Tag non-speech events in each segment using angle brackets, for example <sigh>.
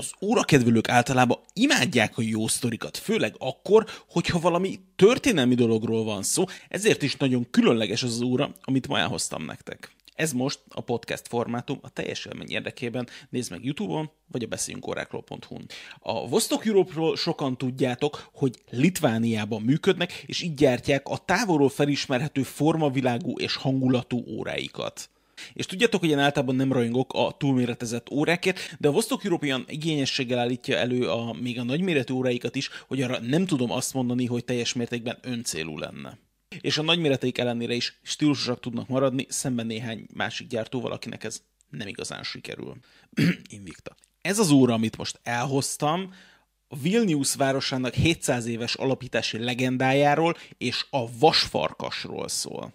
Az órakedvelők általában imádják a jó sztorikat, főleg akkor, hogyha valami történelmi dologról van szó, ezért is nagyon különleges az, az óra, amit ma elhoztam nektek. Ez most a podcast formátum a teljes élmény érdekében. Nézd meg YouTube-on, vagy a beszéljünkórákról.hu-n. A Vostok Europe-ról sokan tudjátok, hogy Litvániában működnek, és így gyártják a távolról felismerhető formavilágú és hangulatú óráikat. És tudjátok, hogy én általában nem rajongok a túlméretezett órákért, de a Vostok European igényességgel állítja elő a, még a nagyméretű óráikat is, hogy arra nem tudom azt mondani, hogy teljes mértékben öncélú lenne. És a nagyméreteik ellenére is stílusosak tudnak maradni, szemben néhány másik gyártóval, akinek ez nem igazán sikerül. <clears throat> Invicta. Ez az óra, amit most elhoztam, a Vilnius városának 700 éves alapítási legendájáról és a vasfarkasról szól.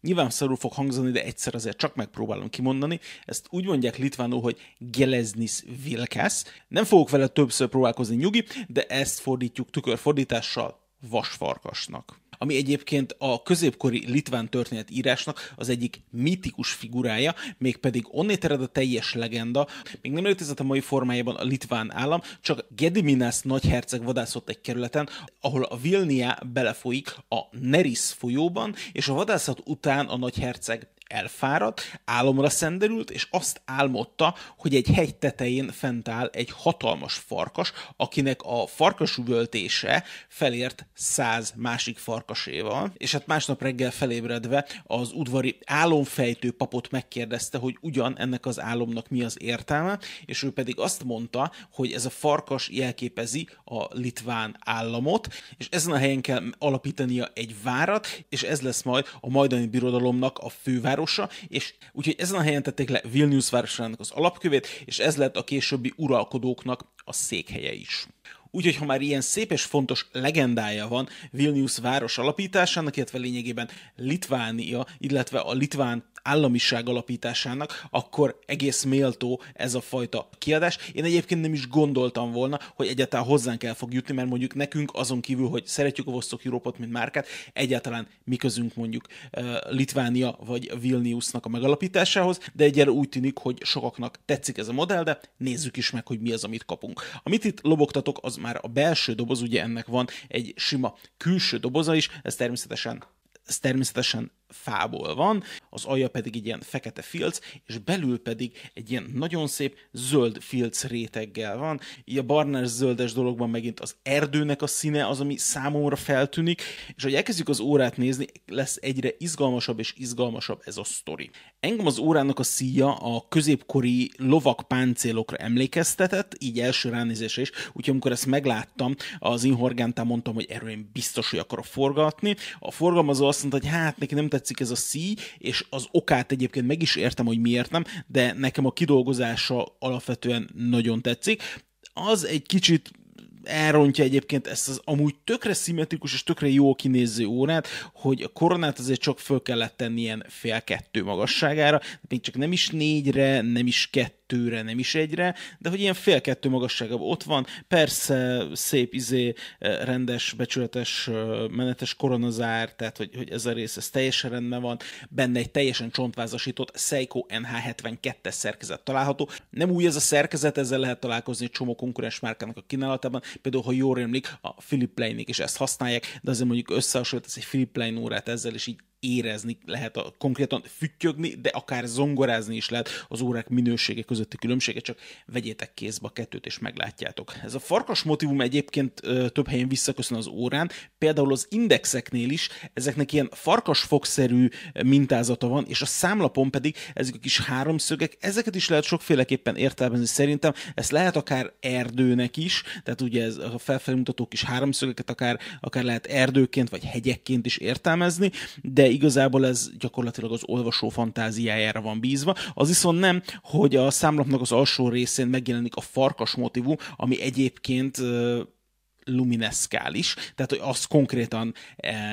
Nyilván szarul fog hangzani, de egyszer azért csak megpróbálom kimondani. Ezt úgy mondják litvánul, hogy Geleznis Vilkász. Nem fogok vele többször próbálkozni nyugi, de ezt fordítjuk tükörfordítással vasfarkasnak ami egyébként a középkori litván történet írásnak az egyik mítikus figurája, mégpedig onnét ered a teljes legenda, még nem létezett a mai formájában a litván állam, csak Gediminas nagyherceg vadászott egy kerületen, ahol a Vilnia belefolyik a Neris folyóban, és a vadászat után a nagyherceg elfáradt, álomra szenderült, és azt álmodta, hogy egy hegy tetején fent áll egy hatalmas farkas, akinek a farkasüvöltése felért száz másik farkaséval, és hát másnap reggel felébredve az udvari álomfejtő papot megkérdezte, hogy ugyan ennek az álomnak mi az értelme, és ő pedig azt mondta, hogy ez a farkas jelképezi a litván államot, és ezen a helyen kell alapítania egy várat, és ez lesz majd a majdani birodalomnak a fővár városa, és úgyhogy ezen a helyen tették le Vilnius városának az alapkövét, és ez lett a későbbi uralkodóknak a székhelye is. Úgyhogy ha már ilyen szép és fontos legendája van Vilnius város alapításának, illetve lényegében Litvánia, illetve a litván államiság alapításának, akkor egész méltó ez a fajta kiadás. Én egyébként nem is gondoltam volna, hogy egyáltalán hozzánk el fog jutni, mert mondjuk nekünk azon kívül, hogy szeretjük a Vostok Európot, mint márkát, egyáltalán mi közünk mondjuk Litvánia vagy Vilniusnak a megalapításához, de egyre úgy tűnik, hogy sokaknak tetszik ez a modell, de nézzük is meg, hogy mi az, amit kapunk. Amit itt lobogtatok, az már a belső doboz, ugye ennek van egy sima külső doboza is, ez természetesen ez természetesen fából van, az alja pedig egy ilyen fekete filc, és belül pedig egy ilyen nagyon szép zöld filc réteggel van. Így a barnás zöldes dologban megint az erdőnek a színe az, ami számomra feltűnik, és hogy elkezdjük az órát nézni, lesz egyre izgalmasabb és izgalmasabb ez a sztori. Engem az órának a szíja a középkori lovak páncélokra emlékeztetett, így első ránézésre is, úgyhogy amikor ezt megláttam, az Inhorgántán mondtam, hogy erről én biztos, hogy akarok forgatni. A forgalmazó azt mondta, hogy hát neki nem tetszik ez a szíj, és az okát egyébként meg is értem, hogy miért nem, de nekem a kidolgozása alapvetően nagyon tetszik. Az egy kicsit elrontja egyébként ezt az amúgy tökre szimmetrikus és tökre jó kinéző órát, hogy a koronát azért csak föl kellett tenni ilyen fél kettő magasságára, még csak nem is négyre, nem is kettő, kettőre, nem is egyre, de hogy ilyen fél kettő magasságában ott van, persze szép izé, eh, rendes, becsületes, eh, menetes koronazár, tehát hogy, hogy ez a rész ez teljesen rendben van, benne egy teljesen csontvázasított Seiko NH72-es szerkezet található. Nem új ez a szerkezet, ezzel lehet találkozni egy csomó konkurens márkának a kínálatában, például, ha jól rémlik, a Philip Plein-ig is ezt használják, de azért mondjuk összehasonlít egy Philip Plein órát ezzel, és így érezni lehet, a, konkrétan füttyögni, de akár zongorázni is lehet az órák minősége közötti különbséget, csak vegyétek kézbe a kettőt, és meglátjátok. Ez a farkas motivum egyébként ö, több helyen visszaköszön az órán, például az indexeknél is, ezeknek ilyen farkasfogszerű mintázata van, és a számlapon pedig ezek a kis háromszögek, ezeket is lehet sokféleképpen értelmezni szerintem, ezt lehet akár erdőnek is, tehát ugye ez a felfelé mutató kis háromszögeket akár, akár lehet erdőként vagy hegyekként is értelmezni, de igazából ez gyakorlatilag az olvasó fantáziájára van bízva. Az viszont nem, hogy a számlapnak az alsó részén megjelenik a farkas motivum, ami egyébként lumineszkális, tehát hogy az konkrétan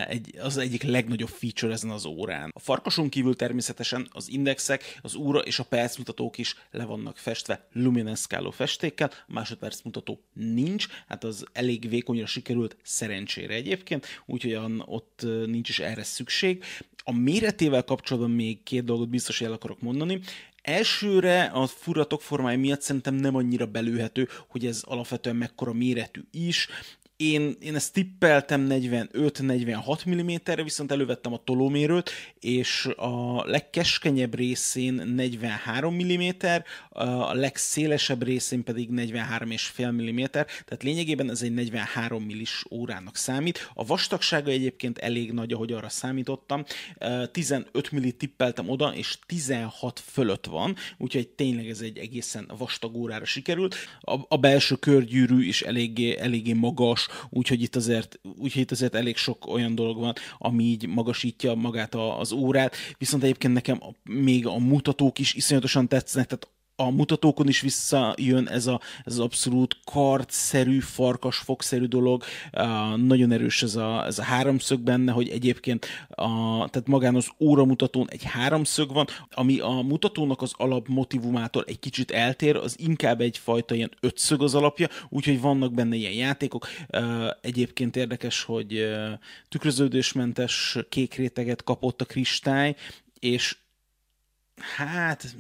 egy, az egyik legnagyobb feature ezen az órán. A farkason kívül természetesen az indexek, az óra és a percmutatók is le vannak festve lumineszkáló festékkel, a másodpercmutató nincs, hát az elég vékonyra sikerült szerencsére egyébként, úgyhogy ott nincs is erre szükség. A méretével kapcsolatban még két dolgot biztos el akarok mondani. Elsőre a furatok formája miatt szerintem nem annyira belőhető, hogy ez alapvetően mekkora méretű is. Én, én ezt tippeltem 45-46 mm-re, viszont elővettem a tolómérőt, és a legkeskenyebb részén 43 mm, a legszélesebb részén pedig 43,5 mm, tehát lényegében ez egy 43 millis órának számít. A vastagsága egyébként elég nagy, ahogy arra számítottam. 15 millit tippeltem oda, és 16 fölött van, úgyhogy tényleg ez egy egészen vastag órára sikerült. A, a belső körgyűrű is eléggé, eléggé magas, úgyhogy itt azért, úgyhogy itt azért elég sok olyan dolog van, ami így magasítja magát az órát, viszont egyébként nekem még a mutatók is iszonyatosan tetszenek, tehát a mutatókon is visszajön ez, a, ez az abszolút kartszerű, farkas, fogszerű dolog. Nagyon erős ez a, ez a háromszög benne, hogy egyébként a, tehát magán az óramutatón egy háromszög van, ami a mutatónak az alap motivumától egy kicsit eltér, az inkább egyfajta ilyen ötszög az alapja, úgyhogy vannak benne ilyen játékok. Egyébként érdekes, hogy uh, tükröződésmentes kék réteget kapott a kristály, és hát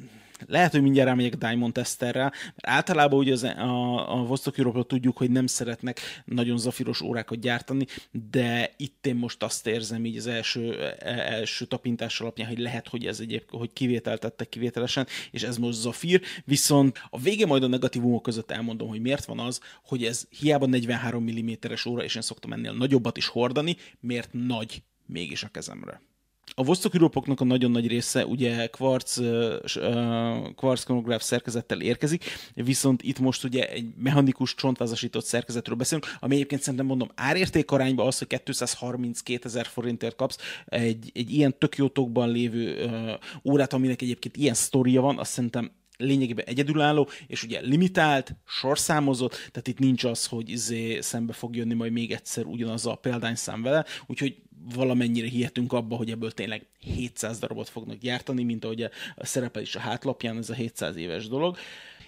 lehet, hogy mindjárt rámegyek Diamond Testerrel, mert általában ugye az, a, a Vostok europe tudjuk, hogy nem szeretnek nagyon zafiros órákat gyártani, de itt én most azt érzem így az első, e, első tapintás alapján, hogy lehet, hogy ez egyébként, hogy kivételtettek kivételesen, és ez most zafír, viszont a vége majd a negatívumok között elmondom, hogy miért van az, hogy ez hiába 43 mm-es óra, és én szoktam ennél nagyobbat is hordani, miért nagy mégis a kezemre. A vosztokirópoknak a nagyon nagy része ugye kvarc, kvarc kronográf szerkezettel érkezik, viszont itt most ugye egy mechanikus csontvázasított szerkezetről beszélünk, ami egyébként szerintem mondom árérték arányban az, hogy 232 ezer forintért kapsz egy, egy ilyen tök jó tokban lévő órát, aminek egyébként ilyen sztoria van, azt szerintem lényegében egyedülálló, és ugye limitált, sorszámozott, tehát itt nincs az, hogy izé szembe fog jönni majd még egyszer ugyanaz a példányszám vele, úgyhogy valamennyire hihetünk abba, hogy ebből tényleg 700 darabot fognak gyártani, mint ahogy a szerepel is a hátlapján, ez a 700 éves dolog.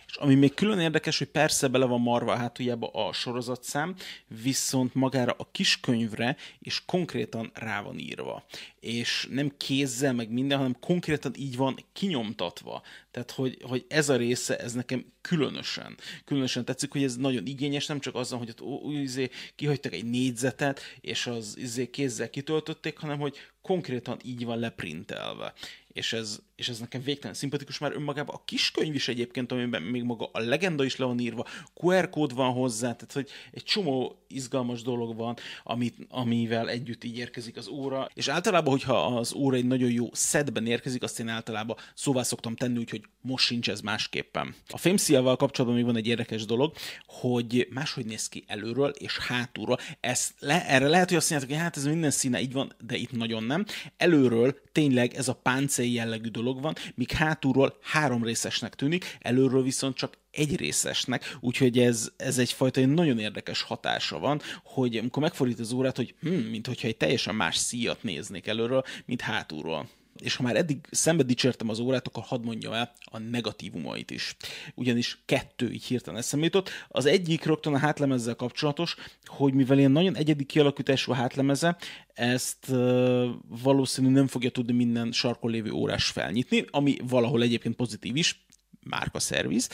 És ami még külön érdekes, hogy persze bele van marva a hátuljába a sorozatszám, viszont magára a kiskönyvre is konkrétan rá van írva. És nem kézzel, meg minden, hanem konkrétan így van kinyomtatva. Tehát, hogy, hogy ez a része, ez nekem különösen, különösen tetszik, hogy ez nagyon igényes, nem csak azzal, hogy ott izé, kihagytak egy négyzetet, és az izé kézzel kitöltötték, hanem hogy konkrétan így van leprintelve és ez, és ez nekem végtelen szimpatikus, már önmagában a kiskönyv is egyébként, amiben még maga a legenda is le van írva, QR kód van hozzá, tehát hogy egy csomó izgalmas dolog van, amit, amivel együtt így érkezik az óra, és általában, hogyha az óra egy nagyon jó szedben érkezik, azt én általában szóvá szoktam tenni, úgyhogy most sincs ez másképpen. A fémszíjával kapcsolatban még van egy érdekes dolog, hogy máshogy néz ki előről és hátulról. Ez le, erre lehet, hogy azt mondjátok, hogy hát ez minden színe így van, de itt nagyon nem. Előről tényleg ez a páncél jellegű dolog van, míg hátulról három részesnek tűnik, előről viszont csak egy részesnek, úgyhogy ez, ez egyfajta egy nagyon érdekes hatása van, hogy amikor megfordít az órát, hogy hm, mint hogyha egy teljesen más szíjat néznék előről, mint hátulról és ha már eddig szembe dicsértem az órát, akkor hadd mondjam el a negatívumait is. Ugyanis kettő így hirtelen eszembe. Az egyik rögtön a hátlemezzel kapcsolatos, hogy mivel ilyen nagyon egyedi kialakítású a hátlemeze, ezt uh, valószínű nem fogja tudni minden sarkon lévő órás felnyitni, ami valahol egyébként pozitív is, márka szerviz.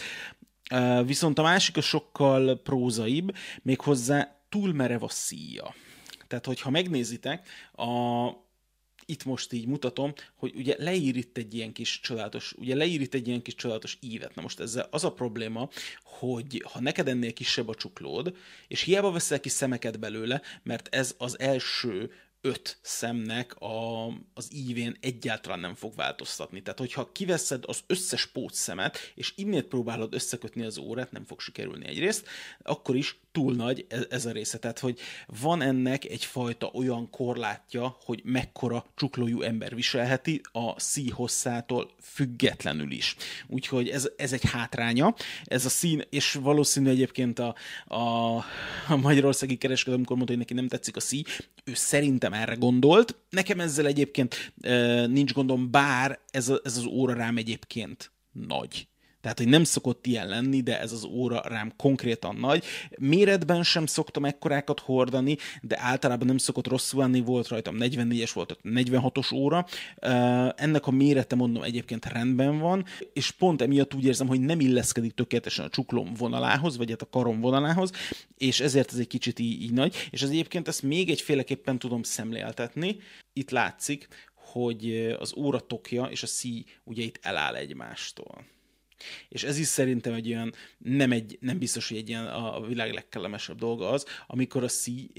Uh, viszont a másik a sokkal prózaibb, méghozzá túl merev a szíja. Tehát, hogyha megnézitek, a, itt most így mutatom, hogy ugye leír itt egy ilyen kis csodálatos, ugye leír itt egy ilyen kis csodálatos ívet. Na most ezzel az a probléma, hogy ha neked ennél kisebb a csuklód, és hiába veszel ki szemeket belőle, mert ez az első öt szemnek a, az ívén egyáltalán nem fog változtatni. Tehát, hogyha kiveszed az összes szemet, és innét próbálod összekötni az órát, nem fog sikerülni egyrészt, akkor is túl nagy ez, ez a része. Tehát, hogy van ennek egyfajta olyan korlátja, hogy mekkora csuklójú ember viselheti a szí hosszától függetlenül is. Úgyhogy ez, ez egy hátránya. Ez a szín, és valószínű egyébként a, a, a magyarországi kereskedő, amikor mondta, hogy neki nem tetszik a szí, ő szerintem erre gondolt. Nekem ezzel egyébként nincs gondom, bár ez, ez az óra rám egyébként nagy. Tehát, hogy nem szokott ilyen lenni, de ez az óra rám konkrétan nagy. Méretben sem szoktam ekkorákat hordani, de általában nem szokott rosszul lenni, volt rajtam 44-es, volt 46-os óra. Ennek a mérete, mondom, egyébként rendben van, és pont emiatt úgy érzem, hogy nem illeszkedik tökéletesen a csuklom vonalához, vagy hát a karom vonalához, és ezért ez egy kicsit így, így nagy. És az egyébként ezt még egyféleképpen tudom szemléltetni. Itt látszik, hogy az óra tokja és a szí ugye itt eláll egymástól. És ez is szerintem egy olyan, nem, egy, nem biztos, hogy egy ilyen a világ legkellemesebb dolga az, amikor a szí,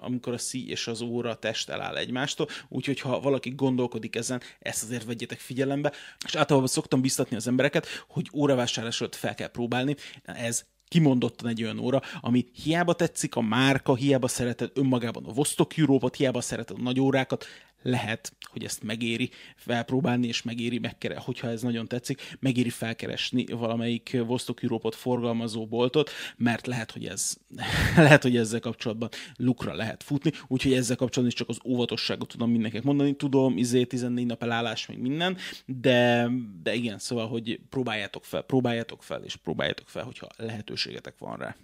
amikor a szí és az óra test eláll egymástól, úgyhogy ha valaki gondolkodik ezen, ezt azért vegyetek figyelembe, és általában szoktam biztatni az embereket, hogy óravásárlás előtt fel kell próbálni, ez kimondottan egy olyan óra, ami hiába tetszik a márka, hiába szereted önmagában a Vostok Európot, hiába szereted a nagy órákat, lehet, hogy ezt megéri felpróbálni, és megéri megkeresni, hogyha ez nagyon tetszik, megéri felkeresni valamelyik Vostok Európot forgalmazó boltot, mert lehet, hogy ez <laughs> lehet, hogy ezzel kapcsolatban lukra lehet futni, úgyhogy ezzel kapcsolatban is csak az óvatosságot tudom mindenkinek mondani, tudom, izé 14 nap elállás, meg minden, de, de igen, szóval, hogy próbáljátok fel, próbáljátok fel, és próbáljátok fel, hogyha lehetőségetek van rá.